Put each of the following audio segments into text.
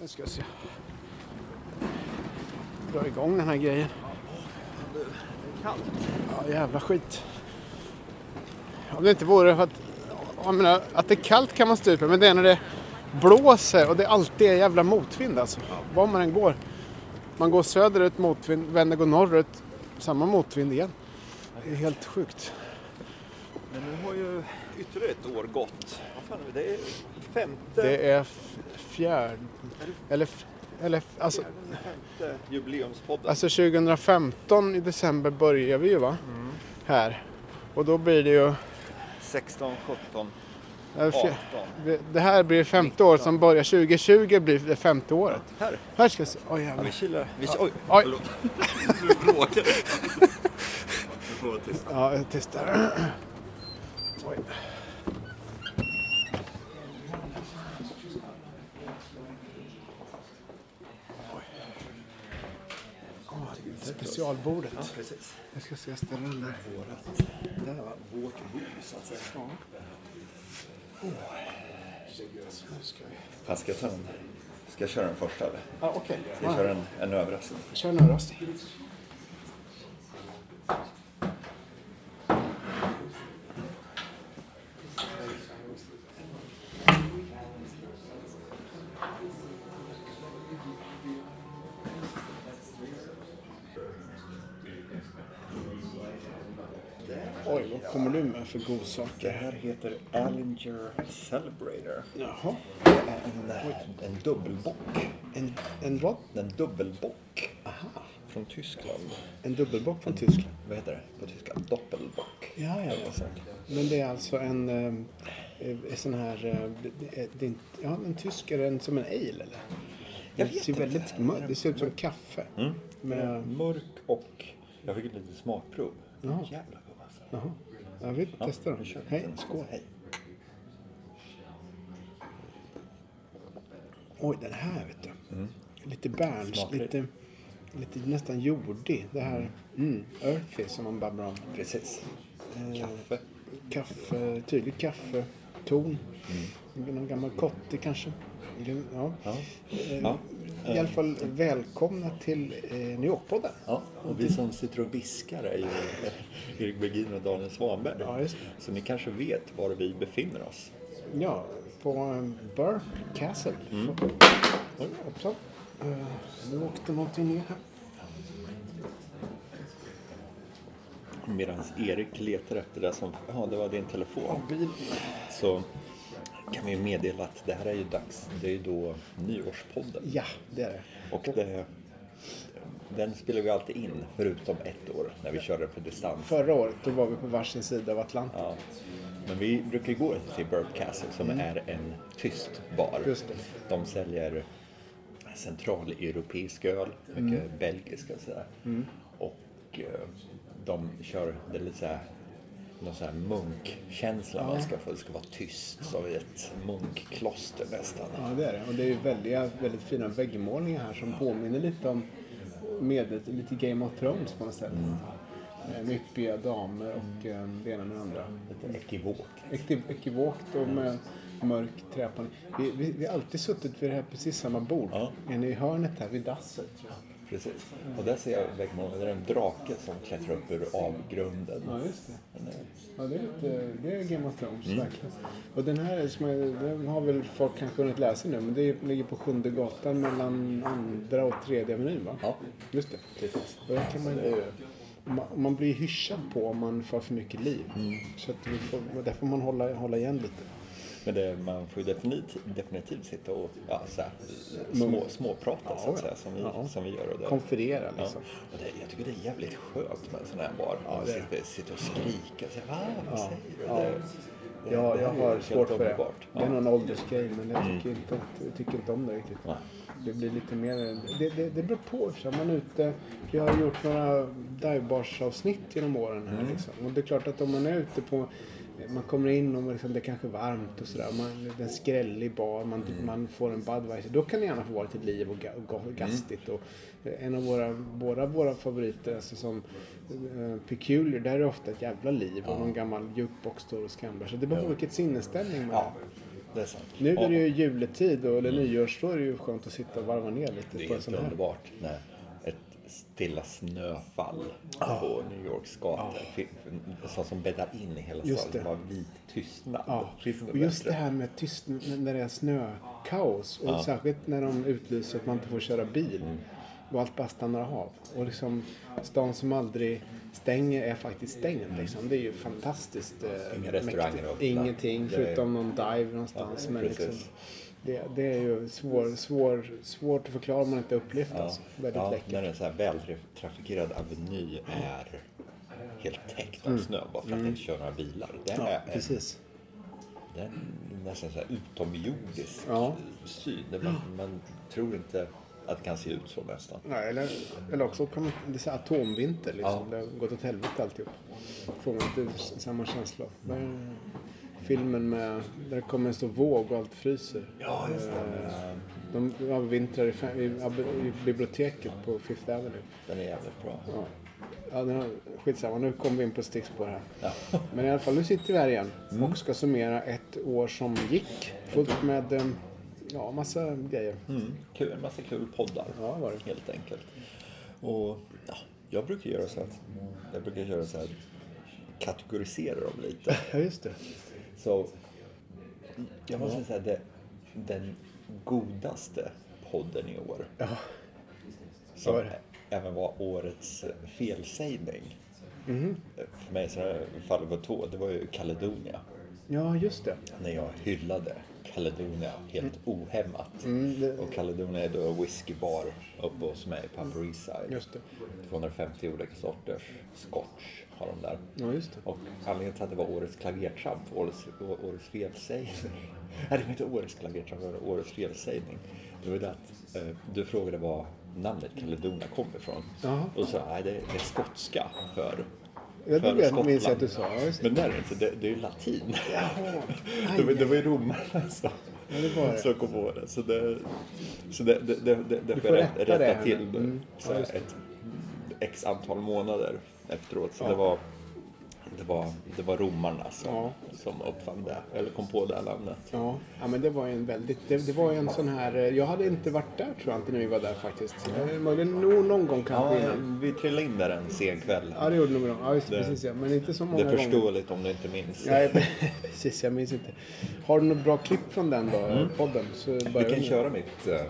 Nu ska jag se. Dra igång den här grejen. Det är Kallt. Ja, jävla skit. Om det inte vore för att... Jag menar, att det är kallt kan man stå ut med, men det är när det blåser och det alltid är jävla motvind alltså. Var man än går. Man går söderut motvind, vänder går norrut, samma motvind igen. Det är helt sjukt. Men nu har ju ytterligare ett år gått. Vad fan är det? Det är femte, Det är fjärde... Eller... eller alltså, femte jubileumspodden. alltså 2015 i december börjar vi ju va? Här. Och då blir det ju... 16, 17, eh, fj- 18. Det- Det här blir femte år som börjar. 2020 blir det femte året. Här. Här ska jag se. Oj Ja, jävlar. vi kilar. Vi, oj, Oj. råkade det. Nu får vara tyst. Ja, jag är tyst där. Oj. Oj. Specialbordet. Ja, precis. Jag ska se, den där. Vårat, där var vårt bo så att säga. Ja. Fan, ska jag ta den? Ska jag köra den första eller? Ja, okej. Ska jag köra en, en överraskning? Kör en överraskning. Kommer du med för Det godsaker? här heter Allinger Celebrator. Jaha. Det är en, en dubbelbock. En, en vad? En dubbelbock. Från Tyskland. En dubbelbock från Tyskland? Vad heter det på tyska? Doppelbock. Ja, ja. Men det är alltså en, eh, eh, sån här, eh, det, är- det ja en tysk, är den som en ale eller? Jag det vet ser inte. väldigt mörkt, det ser ut som kaffe. Mm. Med, Mörk och... Jag fick ett litet smakprov. Jävla god alltså. jaha, jag vill Ja, testa kör. Hej, skål. Hej. Oj, den här vet du. Lite bärns, Smaklig. lite, lite nästan jordig. Det här, mm, earthy som man babblar om. Precis. Eh, Kaffe. Kaffe, tydlig kaffeton. Någon gammal kotte kanske. Ja. Ja. Ja. I alla fall välkomna till eh, New York-podden. Ja, och vi som sitter och viskar är ju Erik Bergin och Daniel Svanberg. Ja, Så ni kanske vet var vi befinner oss. Ja, på eh, Burp Castle. Mm. Oj, hoppsan. Eh, Nu åkte någonting ner här. Medan Erik letar efter det som, ja det var din telefon. Bil. Så kan vi meddela att det här är ju dags, det är ju då nyårspodden. Ja, det är det. Och det, den spelar vi alltid in, förutom ett år när vi körde på distans. Förra året då var vi på varsin sida av Atlanten. Ja. Men vi brukar gå till Burp Castle som är en tyst bar. Mm. De säljer centraleuropeisk öl, mycket Mm. belgiska och sådär. Och eh, de kör, det lite såhär, någon sån här munkkänsla man ska få. Det ska vara tyst som i ett munkkloster nästan. Ja, det är det. Och det är ju väldiga, väldigt fina väggmålningar här som påminner lite om med lite Game of Thrones på något sätt. Mm. Yppiga damer och eh, det ena med det andra. Lite ekivokt. Ekivokt och med mörk träpanel. Vi, vi, vi har alltid suttit vid det här precis samma bord. Ja. En i hörnet här vid dasset. Jag. Precis. Och där ser jag väggmålningen, det är en drake som klättrar upp ur avgrunden. Ja, just det. Ja, det är, lite, det är Game of Thrones, Mm. verkligen. Och den här, som är, den har väl folk kanske hunnit läsa nu, men det ligger på Sjunde gatan mellan andra och tredje menyn, va? Ja, Just det. precis. Och där kan man, man, man blir hyschad på om man får för mycket liv. Mm. Så att vi får, där får man hålla, hålla igen lite. Men det, man får ju definitivt, definitivt sitta och ja, så här, små, småprata så att Ja, säga, som vi, ja. som vi gör. Och det, Konferera ja. liksom. och det, jag tycker det är jävligt skönt med en sån här bar. Man det är sitter, sitter och skriker och säger Va, vad säger du? Ja. Det, det, Ja, jag har svårt för det. Det är Ja. Mm. någon åldersgrej, men jag tycker, inte, att- jag tycker inte om det riktigt. Nej. Det blir lite mer... Det, det, det beror på. Så är man ute, vi har gjort några divebars-avsnitt genom åren. Här, Mm. liksom. Och det är klart att om man är ute på man kommer in och liksom, det är kanske är varmt och sådär. Man, det är en skrällig bar, man, man får en Budweiser. Då kan det gärna få vara lite liv och, ga, och ga- gastigt. Och, eh, en av våra, båda våra favoriter, alltså som eh, Peculiar, där är det ofta ett jävla liv. Och någon gammal jukebox står och skramlar. Så det beror på vilket sinnesställning man Ja, det är sant. Nu är Och det ju juletid och, eller nyårs, då är det ju skönt att sitta och varva ner lite det är helt underbart när ett stilla snöfall på New Yorks gator. fin- Sånt som bäddar in i hela Just staden. det. Bara vit tystnad. Ja, och just det här med tyst när det är snökaos och särskilt när de utlyser att man inte får köra bil Mm. Och allt bara stannar av. Och liksom stan som aldrig stänger är faktiskt stängd liksom. Det är ju fantastiskt eh, Inga restauranger öppna. Ingenting förutom någon dive någonstans. Ja, men liksom, det, det är ju svår, svår, svårt att förklara om man inte upplevt. Ja, Alltså. Väldigt ja, läckert. när en så här vältrafikerad aveny är helt täckt av snö bara för att det inte kör några bilar. Det Mm. Ja, är, precis. det är nästan så här utomjordisk Ja. syn. Man, man tror inte att det kan se ut så nästan. Nej, eller, eller också kommer det är så atomvinter liksom. Ja. Det har gått åt helvete alltihop. Får man inte samma känsla. Är filmen med, där det kommer en stor våg och allt fryser. Ja, just det. De övervintrar i, i, i biblioteket på Fifth Avenue. Den är jävligt bra. Ja. Ja, den har, skitsamma, nu kommer vi in på stickspår här. Ja. Men i alla fall, nu sitter vi här igen och ska summera ett år som gick. Fullt med, eh, ja, massa grejer. Mm. Kul, en massa kul poddar. Ja, var det. Helt enkelt. Och ja, jag brukar göra så att jag brukar göra så här kategorisera dem lite. Ja, just det. Så jag måste säga det, den godaste podden i år. Ja, Som var det? även var årets felsägning. Mhm. För mig så faller på två. Det var ju Caledonia. ja just det. När jag hyllade Caledonia helt ohämmat. Mm, det- Och Caledonia är då en whiskybar uppe hos mig på Upper East Side. Just det. 250 olika sorters scotch har de där. Ja, just det. Och anledningen till att det var årets klavertramp, årets, årets felsägning. Nej, det var inte årets klavertramp, det var årets felsägning. Det var det att eh, du frågade var namnet Caledonia kom ifrån. Jaha. Och så nej, det, det är skotska för, Ja, det vet, minns jag att du sa. Ja. Men det är det inte, det, det är ju latin. Jaha. Det var, det var ju romarna som, Ja, det var det. som kom på det. Så det, så det, det, det, det, Du får jag rätta, rätta till Mm. så Ja, ett x antal månader efteråt. Så Ja. det, var, det, var, det var romarna som, Ja. som uppfann det, eller kom på det här namnet. Ja, ja men det var ju en väldigt, det, det var en sån här, eh, jag hade inte varit där tror jag inte när vi var där faktiskt. Eh, Möjligen nog någon gång kanske Ja, innan. vi trillade in där en sen kväll. Ja, det gjorde nog. Ja, just det, Det- precis ja. Men inte så Det många är gånger. förståeligt om du inte minns. Nej, precis. Jag minns inte. Har du något bra klipp från den då, podden? Så Mm. Vi kan med- köra mitt, eh,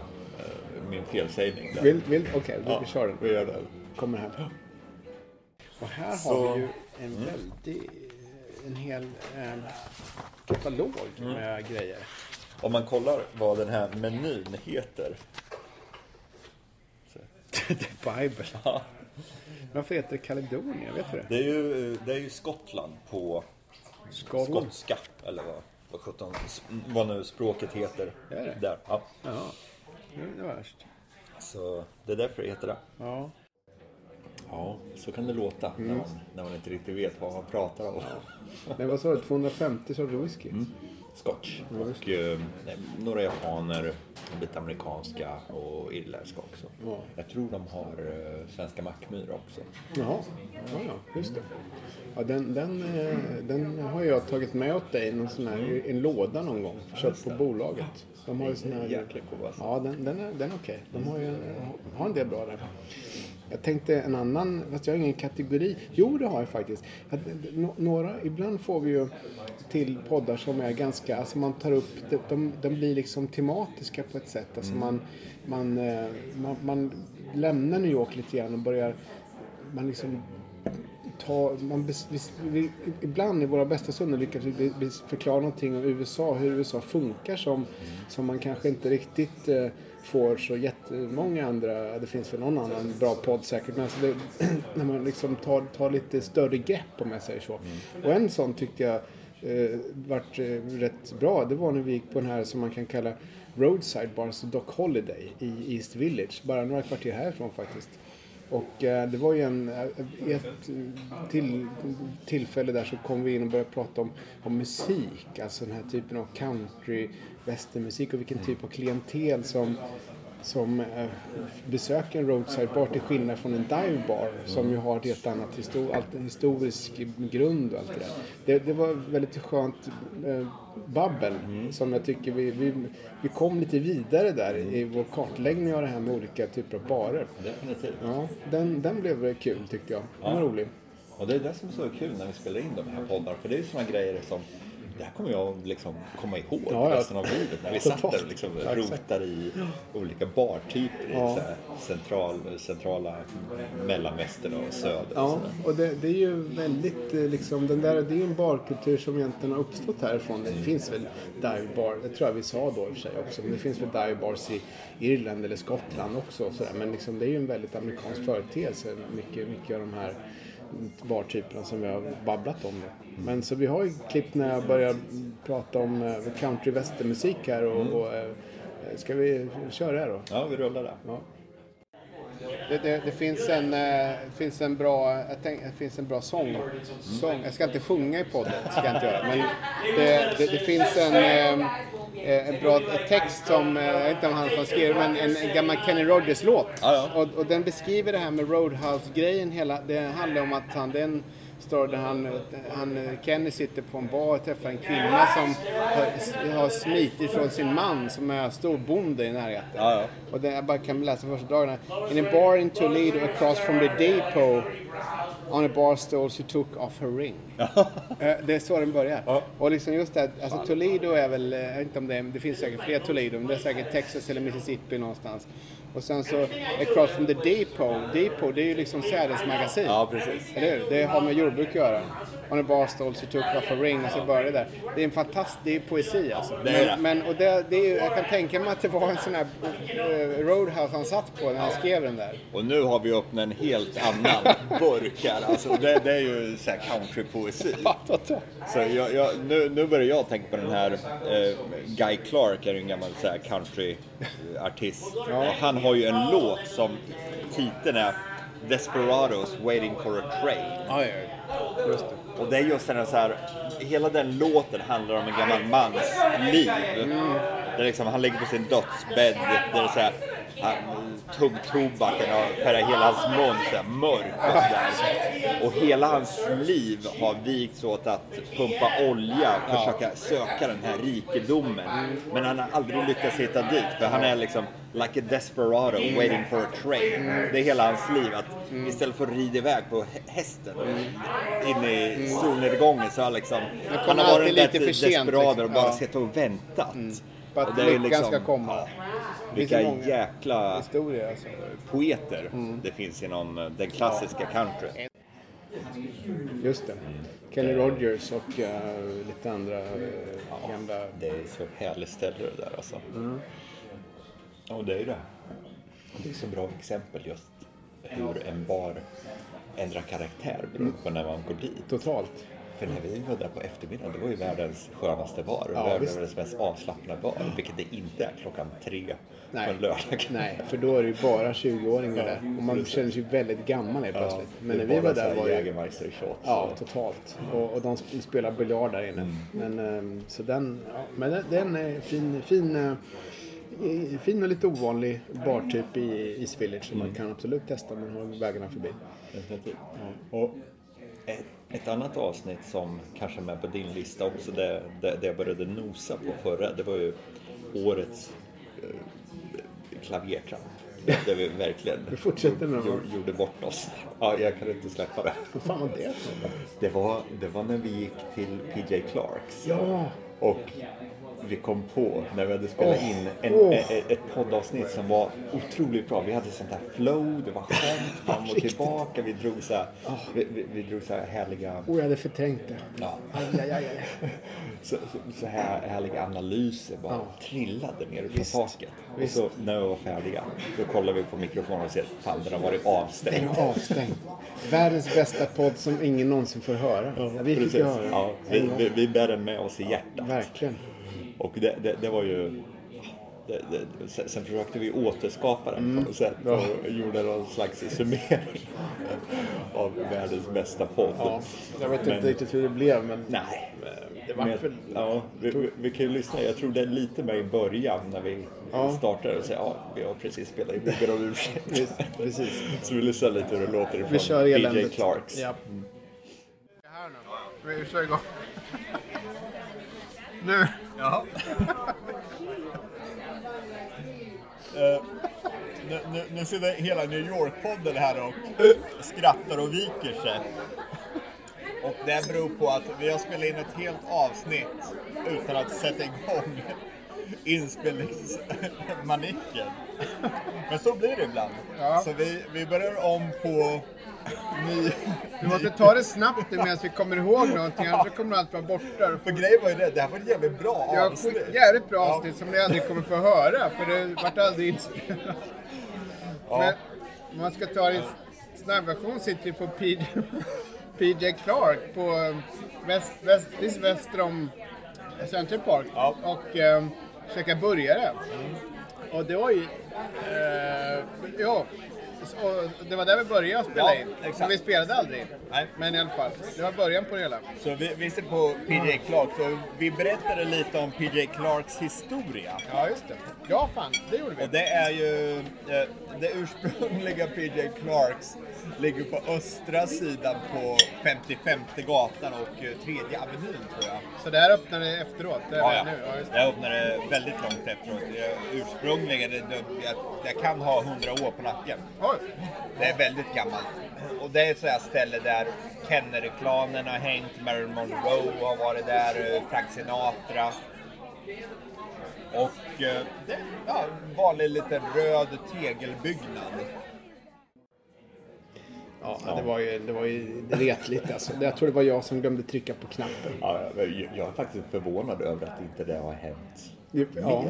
min felsägning där. Vill, vill, Okej, Ja, vi kör den. vi gör det. Kommer här. Och här Så- har vi ju en väldig, en hel eh, katalog Mm. med grejer. Om man kollar vad den här menyn heter. The Bible. Varför heter det Caledonia? Vet du det? Det är ju, det är ju Skottland på Skottland. skotska. Eller vad, vad, sjutton, vad nu språket heter. Är det? Där. Ja. Ja, det var värst. Så det är därför det heter det. Ja. Ja, så kan det låta Mm. när, man, när man inte riktigt vet vad man pratar om. Nej, vad sa du? 250 sorters whisky? Mm. Scotch. Och eh, några japaner, lite amerikanska och irländska också. Ja. Jag tror de har eh, svenska mackmyra också. Jaha, ja, ja, just det. Ja, den, den, eh, den har jag tagit med åt dig i någon sån här, i en låda någon gång. Köpt på bolaget. De har ju sån här... Jäkla god alltså. Ja, den, den är, den är okej. De har ju en, har en del bra där. Jag tänkte en annan, fast jag har ingen kategori. Jo, det har jag faktiskt. Några, ibland får vi ju till poddar som är ganska, alltså man tar upp, de, de, blir liksom tematiska på ett sätt. Alltså man, man, eh, man, man lämnar New York lite grann och börjar, man liksom ta, man bes, bes, vi, ibland i våra bästa stunder lyckas vi be- be- förklara någonting om USA, hur USA funkar som, som man kanske inte riktigt eh, får så jättemånga andra, det finns väl någon annan bra podd säkert, men alltså det, när man liksom tar, tar lite större grepp om jag säger så. Och en sån tyckte jag eh, vart eh, rätt bra, det var när vi gick på den här som man kan kalla Roadside Bars Dock Holiday i East Village, bara några kvarter härifrån faktiskt. Och eh, det var ju en, eh, ett till, tillfälle där så kom vi in och började prata om, om musik. Alltså den här typen av country, westernmusik och vilken typ av klientel som som eh, besöker en roadside bar till skillnad från en dive bar som ju har ett helt annat histor allt, historisk grund och allt det där. Det, det var väldigt skönt eh, babbel som jag tycker vi, vi, vi kom lite vidare där i vår kartläggning av det här med olika typer av barer. Definitivt. Ja, den, den blev kul tyckte jag. Den var Ja. rolig. Och det är det som är så kul när vi spelar in de här poddarna. För det är ju såna grejer som det här kommer jag liksom komma ihåg Ja, resten av livet. När vi satt där och liksom rotar i olika bartyper i Ja. så här central, centrala mellanvästern och söder. och Ja, sådär. och det, det är ju väldigt eh, liksom, den där, det är ju en barkultur som egentligen har uppstått härifrån. Det finns väl dive bar, det tror jag vi sa då i och för sig också, men det finns väl dive bars i Irland eller Skottland också och sådär. Men liksom, det är ju en väldigt amerikansk företeelse, mycket, mycket av de här bartyperna som vi har babblat om. Då. Men så vi har ju klippt när jag börjar prata om eh, country västermusik här och, och eh, ska vi köra här då? Ja, vi rullar där. Ja. Det, det, det finns en, eh, finns en bra, jag tänk, det finns en bra sång, sång. Jag ska inte sjunga i podden, ska jag inte göra. Men det, det, det finns en, eh, en bra text som, eh, jag vet inte om han som skrev men en, en gammal Kenny Rogers-låt. Ja, ja. Och, och den beskriver det här med Roadhouse-grejen hela. Det handlar om att han, det är en story där han, han, Kenny sitter på en bar och träffar en kvinna som har, har smitit från sin man som är storbonde i närheten. Ja, ja. Och det, jag bara kan läsa första dagarna. In a bar in Toledo across from the depot on a bar stool she took off her ring. Eh, det är så den börjar. Ja. Och liksom just det, alltså Toledo är väl, eh, jag inte om det det finns säkert fler Toledo, men det är säkert Texas eller Mississippi någonstans. Och sen så across from the depot, depot det är ju liksom sädesmagasin. Ja, precis. Eller hur? Det har med jordbruk att göra. On a bar stool she took off her ring och så börjar det där. Det är en fantastisk, det är poesi alltså. Det är det. Men, men och det, det är jag kan tänka mig att det var en sån här eh, Roadhouse han satt på när han skrev den där. Och nu har vi öppnat en helt annan burk här. Alltså, det, det är ju så här countrypoesi. Så jag, jag, nu, nu börjar jag tänka på den här eh, Guy Clark är ju en gammal så här countryartist. Och han har ju en låt som titeln är Desperados waiting for a train. Ja, ja, just det. Och det är just den här så här, hela den låten handlar om en gammal mans liv. Där liksom, han ligger på sin dödsbädd, där det är så här, han, tuggtobaken har färgat hela hans mun så här mörk och sådär. Och hela hans liv har vikts åt att pumpa olja, försöka söka den här rikedomen. Men han har aldrig lyckats hitta dit, för han är liksom like a desperado waiting for a train. Det är hela hans liv, att istället för att rida iväg på hä- hästen in i solnedgången så har liksom, han har varit en lite desperado och liksom. bara suttit och väntat. För att lyckan ska komma. ja, vilka jäkla Historier alltså. poeter det finns inom eh, den klassiska country. Just det. Kenny Rogers och eh, lite andra uh, gamla... Det är så härligt ställe det där alltså. Och det är det. Det är så bra exempel just hur en bar ändrar karaktär beroende på när man går dit. Totalt. För när vi var där på eftermiddagen, det var ju världens skönaste bar. Ja, världens mest avslappnade bar. Vilket det inte är klockan tre på Nej. en lördag. Nej, för då är det ju bara 20-åringar där. Och man känner sig väldigt gammal helt plötsligt. Men när vi var där var det... Jägermeister shots. Ja, totalt. Och, och de sp- spelar biljard där inne. Men, ehm, så den, ja, men den, är fin, fin, eh, fin och lite ovanlig bartyp i East Village som man kan absolut testa man har vägarna förbi. Definitivt. Och ett, ett annat avsnitt som kanske är med på din lista också, det, det, det jag började nosa på förra, det var ju årets eh, klavertramp. Där vi verkligen Vi fortsätter med gjorde, gjorde bort oss. Ja, jag kan inte släppa det. Vad fan var det för? Det var, det var när vi gick till PJ Clarks. Ja! Och vi kom på när vi hade spelat Åh, in en, åh. ett, ett poddavsnitt som var otroligt bra. Vi hade sånt här flow, det var skämt fram och tillbaka. Vi drog så här, vi, vi, vi drog så här härliga, Oh, jag hade förträngt det. ja, Aj, aj, aj, så, så, så här härliga analyser bara Ja. trillade ner från taket. Och så när vi var färdiga, då kollade vi på mikrofonen och ser att fan den har varit Den avstängd. är avstängd. Världens bästa podd som ingen någonsin får höra. Ja, vi fick Precis. höra. Ja, vi, vi, vi bär den med oss i hjärtat. Verkligen. Och det, det, det var ju det, det, sen, försökte vi återskapa den på något sätt och gjorde någon slags summering av världens bästa podd. Ja, jag vet Men- inte riktigt hur det blev men Nej. det var Men, väl... ja, vi, vi, vi kan ju lyssna. Jag tror det är lite med i början när vi Ja. startade och säger ja, vi har precis spelat in. Ber om ursäkt. Precis. Så vi lyssnar lite hur det låter ifrån Vi kör eländet. Clarks. Ja. Nu. Vi kör igång. Nu. Jaha. Eh, nu, nu, nu sitter hela New York-podden här och skrattar och viker sig. Och det beror på att vi har spelat in ett helt avsnitt utan att sätta igång inspelningsmanicken. Men så blir det ibland. Ja. Så vi, vi börjar om på ny... Vi måste ta det snabbt medan vi kommer ihåg någonting annars kommer allt vara borta. För grejen var ju det, det här var ett jävligt bra avsnitt. fått jävligt bra avsnitt som ni aldrig kommer få höra för det vart aldrig inspelat. Men om man ska ta det i snabbversion sitter vi på PJ, PJ Clark på eh, väst, väst, väster om Central Park Ja. och eh, käkar burgare. Och det var ju... Eh, ja, det var där vi började spela Ja, in. exakt. Men vi spelade aldrig. Nej. Men i alla fall, det var början på det hela. Så vi, vi ser på PJ Clark, så vi berättade lite om PJ Clarks historia. Ja, just det. Ja, fan, det gjorde vi. Och det är ju, eh, det ursprungliga PJ Clarks ligger på östra sidan på 55 gatan och eh, tredje avenyn tror jag. Så det här öppnade efteråt? Det Ja, ja. nu? Ja, just det. Det öppnade väldigt långt efteråt. Ursprungligen, det, jag, jag kan ha 100 år på nacken. Oj! Det är väldigt gammalt. Och det är ett sådant ställe där Kennedy-klanen har hängt, Marilyn Monroe har varit där, eh, Frank Sinatra. Och eh, det är ja, en vanlig liten röd tegelbyggnad. Ja, det var ju, det var ju retligt alltså. Jag tror det var jag som glömde trycka på knappen. Ja, jag, jag är faktiskt förvånad över att inte det har hänt. Ja,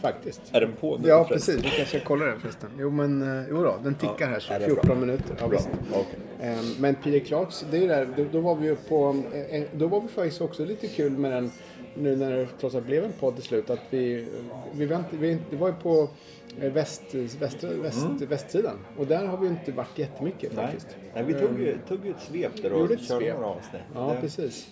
faktiskt. Är den på nu? Ja, precis. Vi kanske ska kolla den förresten. Jo, men eh, jo då, den tickar här så Ja, det är 14 bra. minuter. Ja, Bra, okej. Ehm, Men P.J. Clarks, det är där, då, då var vi ju på, eh, eh, då var vi faktiskt också lite kul med den, nu när det trots allt blev en podd till slut, att vi, vi, inte, vi det var ju på väst, väst, väst, västsidan och där har vi inte varit jättemycket Nej. faktiskt. Nej, vi tog ju, tog ju ett svep där och körde några avsnitt. Ja, Det- precis.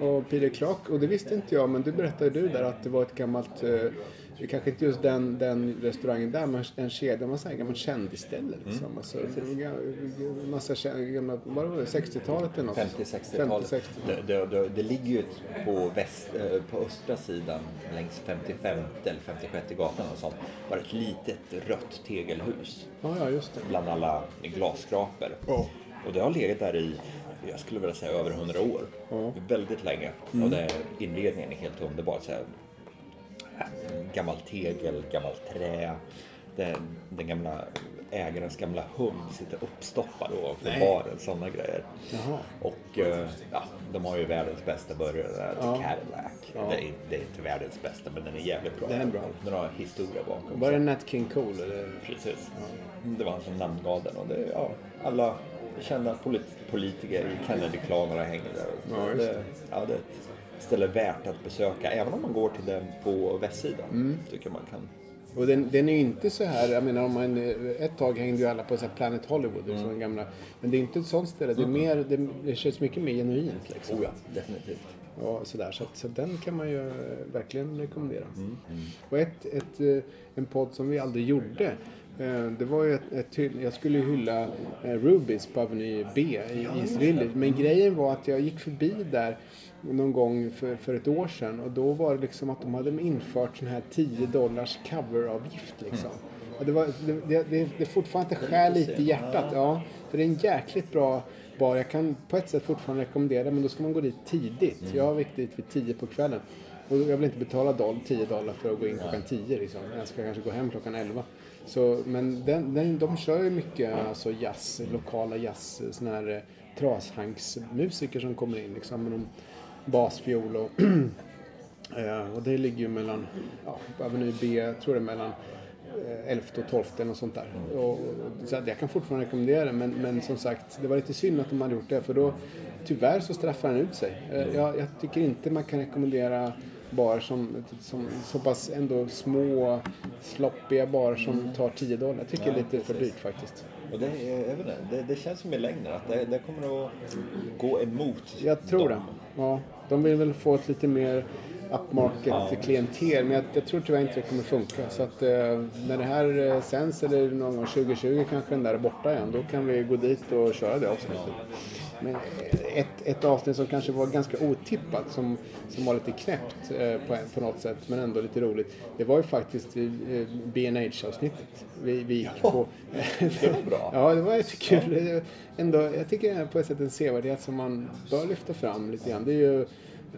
Och Peter Clark, och det visste inte jag, men det berättade du där att det var ett gammalt, eh, kanske inte just den, den restaurangen där, men en kedja, man säger gammalt kändisställe liksom. Mm. Alltså, ga- massa gamla, vad var det, 60-talet eller något? 50-60-talet. 50-60. Det, det, det, det ligger ju på, väst, eh, på östra sidan längs 55 eller 56 gatan och sånt. Bara ett litet rött tegelhus Ja, ja, just det. bland alla glasskrapor. Ja. Och det har legat där i, jag skulle vilja säga över 100 år. Väldigt länge. Och det, inredningen är helt underbar. Så här, gammal tegel, gammalt trä. Den, den gamla ägarens gamla hund sitter uppstoppad ovanför Nej. baren. Sådana grejer. Jaha. Och eh, ja, de har ju världens bästa burgare där, Ja. Cadillac. Ja. Det, är, det är inte världens bästa men den är jävligt bra. Den är bra. Den har historia bakom Var det. Nat King Cole eller? Precis. Det var han som namngav den och det, ja, alla kända polit- politiker i Kennedy-klanerna hänger där. Ja, det, ja, det är ett ställe värt att besöka även om man går till den på västsidan. Mm. Tycker man kan. Och den, den är ju inte så här, jag menar om man, eh, ett tag hängde ju alla på så Planet Hollywood, liksom, den gamla. Men det är inte ett sånt ställe, det är mer, det, det känns mycket mer genuint liksom. Oh ja, definitivt. Ja, sådär. Så, så den kan man ju eh, verkligen rekommendera. Mm, Och ett, ett, eh, en podd som vi aldrig gjorde. Eh, Det var ju ett, ett, hyll- jag skulle hylla eh, Rubies på Avenue B i East Village. Men grejen var att jag gick förbi där någon gång för, för ett år sedan och då var det liksom att de hade infört sån här 10 dollars coveravgift liksom. Och det, var, det, det, det, fortfarande skär lite i hjärtat. Ja, för det är en jäkligt bra bar. Jag kan på ett sätt fortfarande rekommendera men då ska man gå dit tidigt. Jag gick dit vid 10 på kvällen. Och jag vill inte betala doll, 10 dollar för att gå in klockan 10 liksom. Jag ska kanske gå hem klockan 11. Så, men den, den, de kör ju mycket alltså jazz, lokala jazz, såna här eh, trashanksmusiker som kommer in liksom med någon basfiol och Eh, och det ligger ju mellan, ja, på Avenue B, tror det är mellan eh, 11 och 12 eller något sånt där. Och, och, så jag kan fortfarande rekommendera det men, men som sagt, det var lite synd att de hade gjort det för då tyvärr så straffar den ut sig. Eh, jag, jag tycker inte man kan rekommendera barer som, som så pass ändå små, sloppiga barer som tar 10 dollar. Jag tycker det är lite för precis. dyrt faktiskt. Och det, är, jag vet inte, det, det känns som i längden att det, det kommer att gå emot Jag tror dem. det. Ja, de vill väl få ett lite mer upmarket Ja. klientel. Men jag, jag tror tyvärr inte det kommer funka. Så att eh, när det här eh, sänds eller någon gång 2020 kanske den där är borta igen. Då kan vi gå dit och köra det avsnittet. Men eh, ett, ett avsnitt som kanske var ganska otippat, som, som var lite knäppt eh, på, på något sätt, men ändå lite roligt. Det var ju faktiskt eh, B&H avsnittet Vi, vi gick på. det var bra. Ja, det var jättekul. Ändå, jag tycker på ett sätt en sevärdhet som man bör lyfta fram lite grann. Det är ju,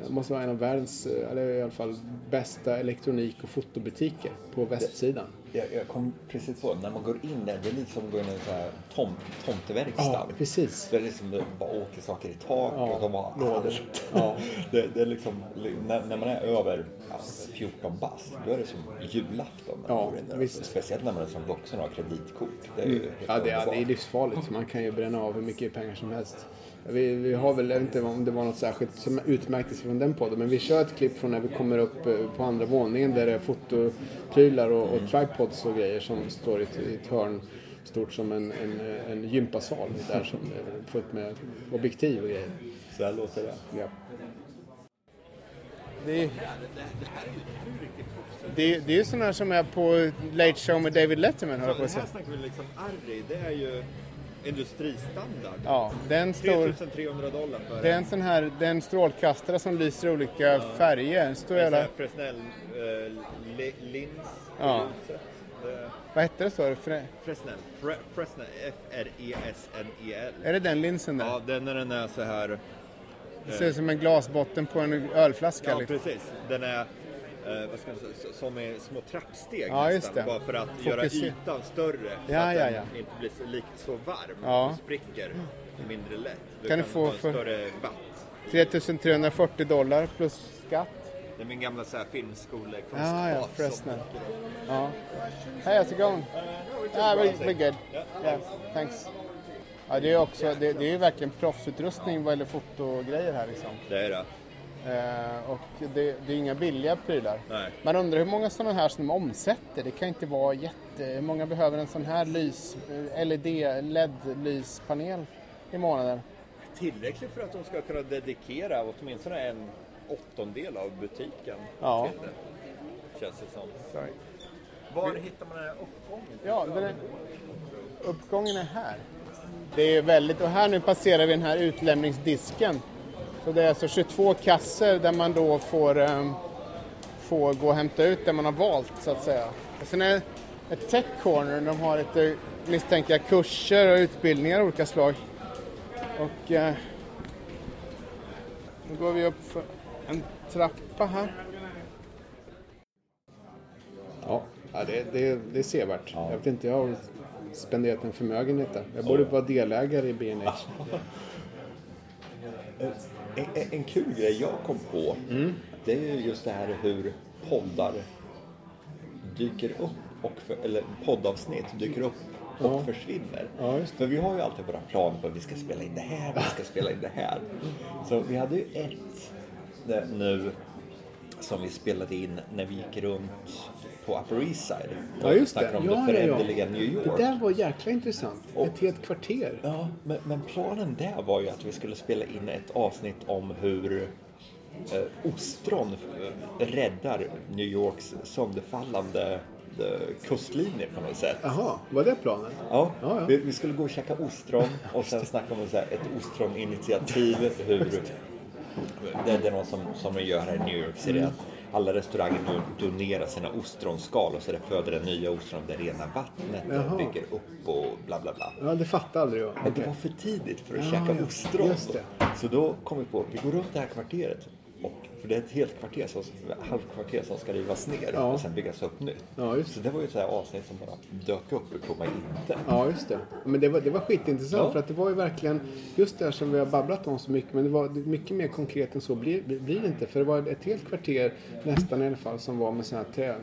det måste vara en av världens, eh, eller i alla fall bästa elektronik och fotobutiker på västsidan. Jag, jag kom precis på, när man går in där, det är lite som att gå in i en sån här tom, tomteverkstad. Ja, precis. Det är liksom det bara åker saker i tak Ja, och de har lådor. Ja. det, det är liksom, när, när man är över ja, 14 bast, då är det som julafton. Ja, där. visst. Speciellt när man är som vuxen och har kreditkort. Det är ju Mm. Ja, det, ja, det är livsfarligt. Man kan ju bränna av hur mycket pengar som helst. Vi, vi har väl, jag vet inte om det var något särskilt som utmärkte sig från den podden, men vi kör ett klipp från när vi kommer upp eh, på andra våningen där det är fotoprylar och, och tripods och grejer som står i ett, i ett hörn stort som en, en, en gympasal där som är fullt med objektiv och grejer. Så här låter det. Ja. Det är, det, det är ju sådana här som är på Late Show med David Letterman, höll jag på att säga. snackar vi liksom Arri, det är ju industristandard. Ja, den står... 3300 dollar för Det är en sån här, det är en strålkastare som lyser i olika färger. Stor jävla, Fresnel uh, lins Ja. Det- vad hette det så? Fre- Fresnel, Fre, Fresnel, F-R-E-S-N-E-L. Är det den linsen där? Ja, den när den är så här. Det ser ut som en glasbotten på en ölflaska. Ja, liksom. precis. Den är eh, vad ska man säga, som är små trappsteg Ja, nästan. Bara för att göra Fokuser- ytan större. så Ja, att ja, den ja. inte blir så, lik, så varm Ja. och spricker mindre lätt. Du Kan du få för- större watt. 3340 dollar plus skatt. Det är min gamla så här filmskolekunskap. Ja, ja, Fresnel. Ja. Hey, how's it going? Yeah, we're, we're good. Yeah, thanks. Ja, det är också, det, det är ju verkligen proffsutrustning vad gäller fotogrejer här liksom. Det är det. Eh, och det, det är inga billiga prylar. Nej. Man undrar hur många sådana här som de omsätter. Det kan inte vara jätte... Hur många behöver en sån här lys, eh, LED, LED-lyspanel i månaden? Tillräckligt för att de ska kunna dedikera åtminstone en åttondel av butiken Ja. till det. Känns det som. Sorry. Var hittar man den här uppgången? Ja, den är, uppgången är här. Det är väldigt... Och här nu passerar vi den här utlämningsdisken. Så det är alltså 22 kasser där man då får, eh, får gå och hämta ut det man har valt så att säga. Och sen är ett tech corner. De har lite misstänker jag kurser och utbildningar av olika slag. Och eh, nu går vi upp för en trappa här. Ja, ja det, det, det är sevärt. Jag vet inte, jag har spenderat en förmögenhet där. Jag borde vara delägare i B&H. En, en, kul grej jag kom på, Mm. det är ju just det här hur poddar dyker upp, och för, eller poddavsnitt dyker upp och Ja. försvinner. Ja. För vi har ju alltid våra planer på att vi ska spela in det här, vi ska spela in det här. Så vi hade ju ett det, nu som vi spelade in när vi gick runt på Upper East Side. Ja, just det. Om Ja, det ja, ja. föränderliga New York. Det där var jäkla intressant. Ett helt kvarter. Ja, men, men planen där var ju att vi skulle spela in ett avsnitt om hur eh, ostron eh, räddar New Yorks sönderfallande eh, kustlinje på något sätt. Jaha, var det planen? Ja, Ja, ja. Vi, vi skulle gå och käka ostron och sen snacka om så här, ett ostroninitiativ. Hur det, det är någon som, som gör här i New York. Det Mm. Att alla restauranger nu donerar sina ostronskal och så det föder det nya ostron, det rena vattnet Jaha. och bygger upp och bla bla bla. Ja, det fattade aldrig jag. Men det var för tidigt för att Ja, käka ostron. Så då kom vi på, vi går runt det här kvarteret. För det är ett helt kvarter, som, halvkvarter som ska rivas ner Ja. och sen byggas upp nytt. Ja, just Så det var ju ett avsnitt som bara dök upp ur tomma intet. Ja, just det. Men det var, det var skitintressant Ja. för att det var ju verkligen just det här som vi har babblat om så mycket. Men det var det- mycket mer konkret än så blir, blir det inte. För det var ett helt kvarter nästan i alla fall som var med sådana här trä,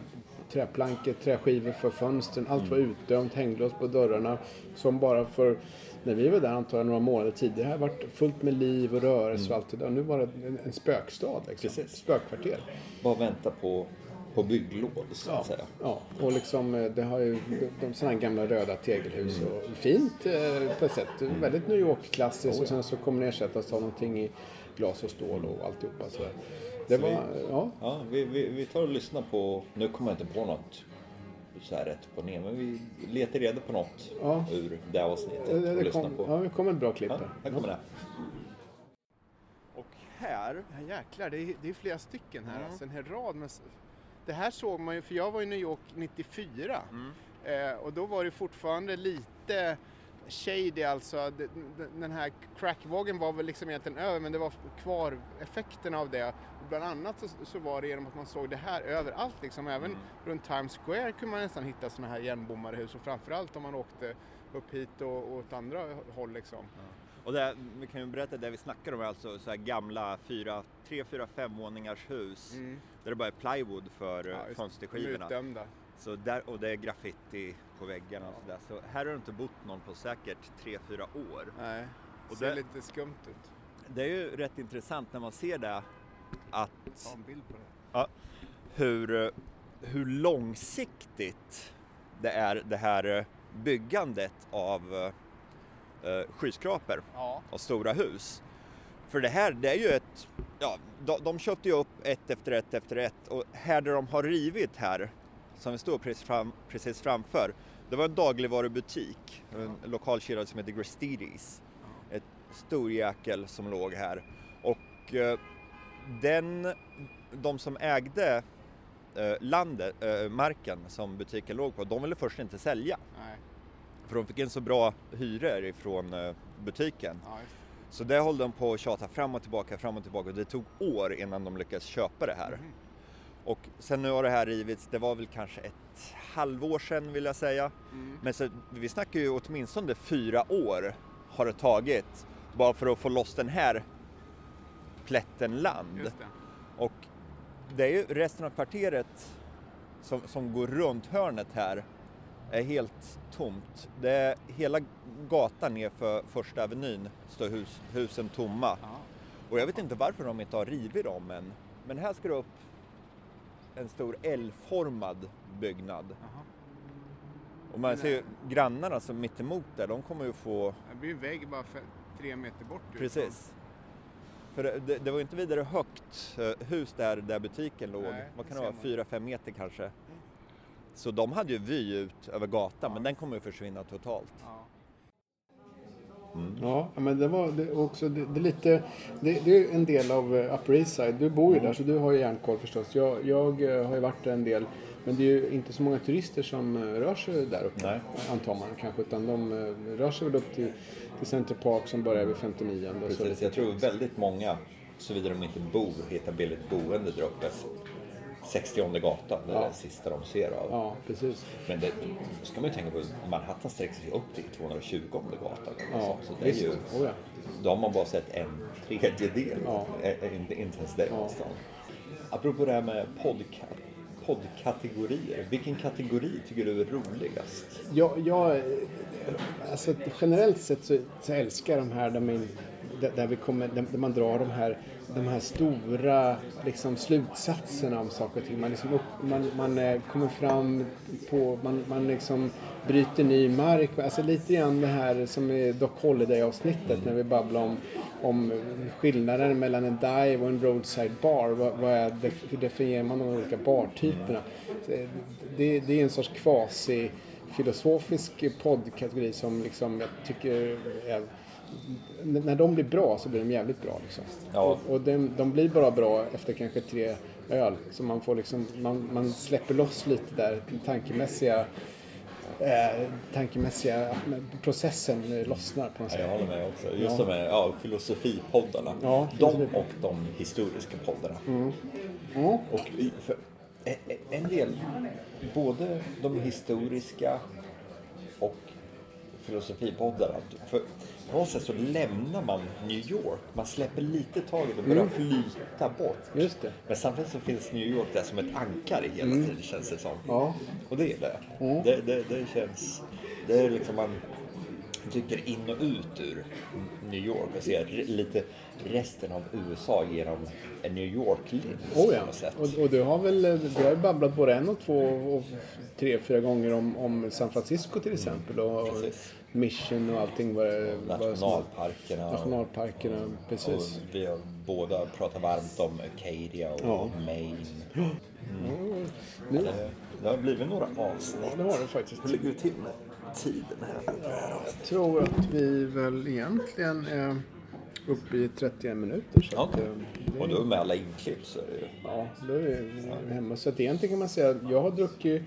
träplankor, träskivor för fönstren. Allt var utdömt, hänglås på dörrarna. Som bara för, när vi var där antar jag några månader tidigare, här varit fullt med liv och rörelse och allt det där. Nu var det en, en spökstad liksom. Precis. Spökkvarter. Bara vänta på, på bygglov så att säga. Ja, och liksom eh, det har ju de, sådana gamla röda tegelhus och fint eh, på ett sätt. Väldigt New York-klassiskt och sen så kommer det ersättas av någonting i glas och stål och alltihopa sådär. Det Så var, vi- ja. Ja, vi, vi, vi tar och lyssnar på, nu kommer jag inte på något så här rätt på ner, men vi letar reda på något Ja. ur det avsnittet Det, det, lyssnar kom, på. ja, det kom ett bra klipp Ja, här kommer det. Och här, Ja, jäklar, det är, det är flera stycken här. Alltså, en hel rad. Med, det här såg man ju, för jag var i New York 94. Eh, och då var det fortfarande lite shady alltså. Den- här crackvågen var väl liksom egentligen över men det var kvar effekterna av det. Och bland annat så, så var det genom att man såg det här överallt liksom. Även runt Times Square kunde man nästan hitta sådana här igenbommade hus och framförallt om man åkte upp hit och, och åt andra håll liksom. och det, vi kan ju berätta det vi snackar om är alltså så här gamla fyra, tre, fyra, fem våningars hus där det bara är plywood för Ja, ja, fönsterskivorna. Så där, och det är graffiti på väggarna och sådär. Så här har det inte bott någon på säkert tre, fyra år. Nej, Och det ser det- lite skumt ut. Det är ju rätt intressant när man ser det att Ta en bild på det. Ja, hur, hur långsiktigt det är det här byggandet av eh, skyskrapor Ja. och stora hus. För det här, det är ju ett, ja, de, de köpte ju upp ett efter ett efter ett och här där de har rivit här, som vi står precis, fram, precis framför, det var en dagligvarubutik, en lokal kedja som heter Grestides. Ett stor jäkel som låg här. Och eh, den, de som ägde eh, landet, eh, marken som butiken låg på, de ville först inte sälja. Nej. För de fick en så bra hyror ifrån eh, butiken. Ja. Så det höll de på att tjata fram och tillbaka, fram och tillbaka och det tog år innan de lyckades köpa det här. Och sen nu har det här rivits, det var väl kanske ett halvår sedan vill jag säga. Men så, vi snackar ju åtminstone fyra år har det tagit bara för att få loss den här plätten land. Det. Och det är ju resten av kvarteret som, som går runt hörnet här är helt tomt. Det är hela gatan nerför första avenyn står hus, husen tomma. Ja. Och jag vet inte varför de inte har rivit dem än. Men här ska det upp en stor L-formad byggnad. Jaha. Och man ser ju grannarna som mitt emot där, de kommer ju få Det blir en vägg bara tre meter bort. Precis. För det, det, var ju inte vidare högt eh, hus där, där butiken låg. Nej, Vad kan det vara? Fyra, fem meter kanske. Så de hade ju vy ut över gatan, men den kommer ju försvinna totalt. Ja. Ja, men det var det också, det, det är lite, det, det är en del av eh, Upper East Side. Du bor ju där så du har ju järnkoll förstås. Jag, jag eh, har ju varit där en del. Men det är ju inte så många turister som eh, rör sig där uppe. Nej. Antar man kanske. Utan de rör sig väl upp till, till Center Park som börjar vid 59 och så Precis, lite- jag tror väldigt många, såvida de inte bor, hittar billigt boende där uppe. 60 gatan, det är Ja. det sista de ser av. Ja, precis. Men det ska man ju tänka på, Manhattan sträcker sig upp till 220 gatan. Ja, så, så det är ju, Oh, ja. då har man bara sett en tredjedel, Ja. Ä- ä- inte, inte ens det Ja. nästan. Apropå det här med podca poddkategorier, vilken kategori tycker du är roligast? Jag, jag, eh, alltså generellt sett så, så älskar jag de här där, man, där, vi kommer, där, man drar de här, de här stora liksom, slutsatserna om saker och ting. Man, liksom upp, man, man eh, kommer fram på, man, man liksom bryter ny mark. Alltså lite grann det här som i Doc Holiday-avsnittet när vi babblar om, om skillnaden mellan en dive och en roadside bar. Vad, vad är, hur definierar man de olika bartyperna? Det, det är en sorts kvasi filosofisk poddkategori som liksom jag tycker är... När de blir bra så blir de jävligt bra. Liksom. Ja. Och, och de, de blir bara bra efter kanske tre öl. Så man får liksom, man, man släpper loss lite där tankemässiga eh, tankemässiga processen lossnar på något Ja, sätt. jag håller med också. Just Ja. de här ja, filosofipoddarna. Ja, de och de historiska poddarna. Ja. Och i- för, en- en del, både de historiska och filosofipodden att för på något sätt så lämnar man New York. Man släpper lite taget och börjar flyta bort. Just det. Men samtidigt så finns New York där som ett ankare hela tiden känns det som. Ja. Och det gillar jag. Det, det, det känns... Det är liksom man dyker in och ut ur New York och ser lite resten av USA genom en New York-lins Oh ja. Och, och du har väl du har babblat både en och två och tre, fyra gånger om, om San Francisco till exempel. Och Precis. Mission och allting. Som- Nationalparkerna. och- Nationalparkerna, Och precis. vi har båda pratat varmt om Acadia och Ja. Maine. Nu, Det, det har blivit några avsnitt. det har det faktiskt. Hur ligger vi till med tiden här? Jag tror att vi väl egentligen är uppe i 31 minuter. Så Ja. att, eh, det- Och då med alla inklipp så är det ju... Ja, då är vi hemma. Så att egentligen kan man säga att jag har druckit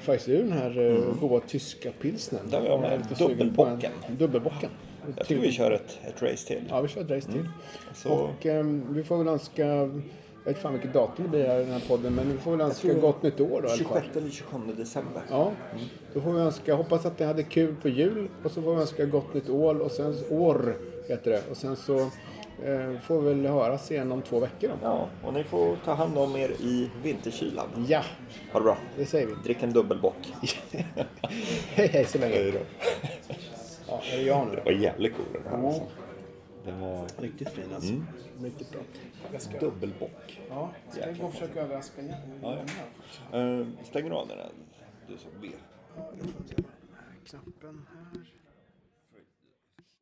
faktiskt ur den här mm. goda tyska pilsnen. Där jag med dubbelbocken. Dubbelbocken. Jag tror vi kör ett, ett race till. Ja, vi kör ett race till. Så- Och ehm, vi får väl önska, vet inte fan vilket datum det blir här i den här podden, men vi får väl önska gott nytt år då i alla fall. 26 eller 27 december. Ja, då får vi önska, hoppas att ni hade kul på jul och så får vi önska gott nytt år och sen år heter det. Och sen så eh, får vi väl höras igen om två veckor då. Ja, och ni får ta hand om er i vinterkylan. Ja, Ha det bra. det säger vi. Drick en dubbelbock. hej hej så länge. Hej då. Ja, är det jag nu Det var jävligt cool den här. Alltså. Den var Riktigt fin alltså. Riktigt bra. Jag ska, dubbelbock. ja, ska jag gå och försöka överraska igen? Ja, ja. Uh, stänger du av den här? Du som ber. Ja, det får se. Knappen här.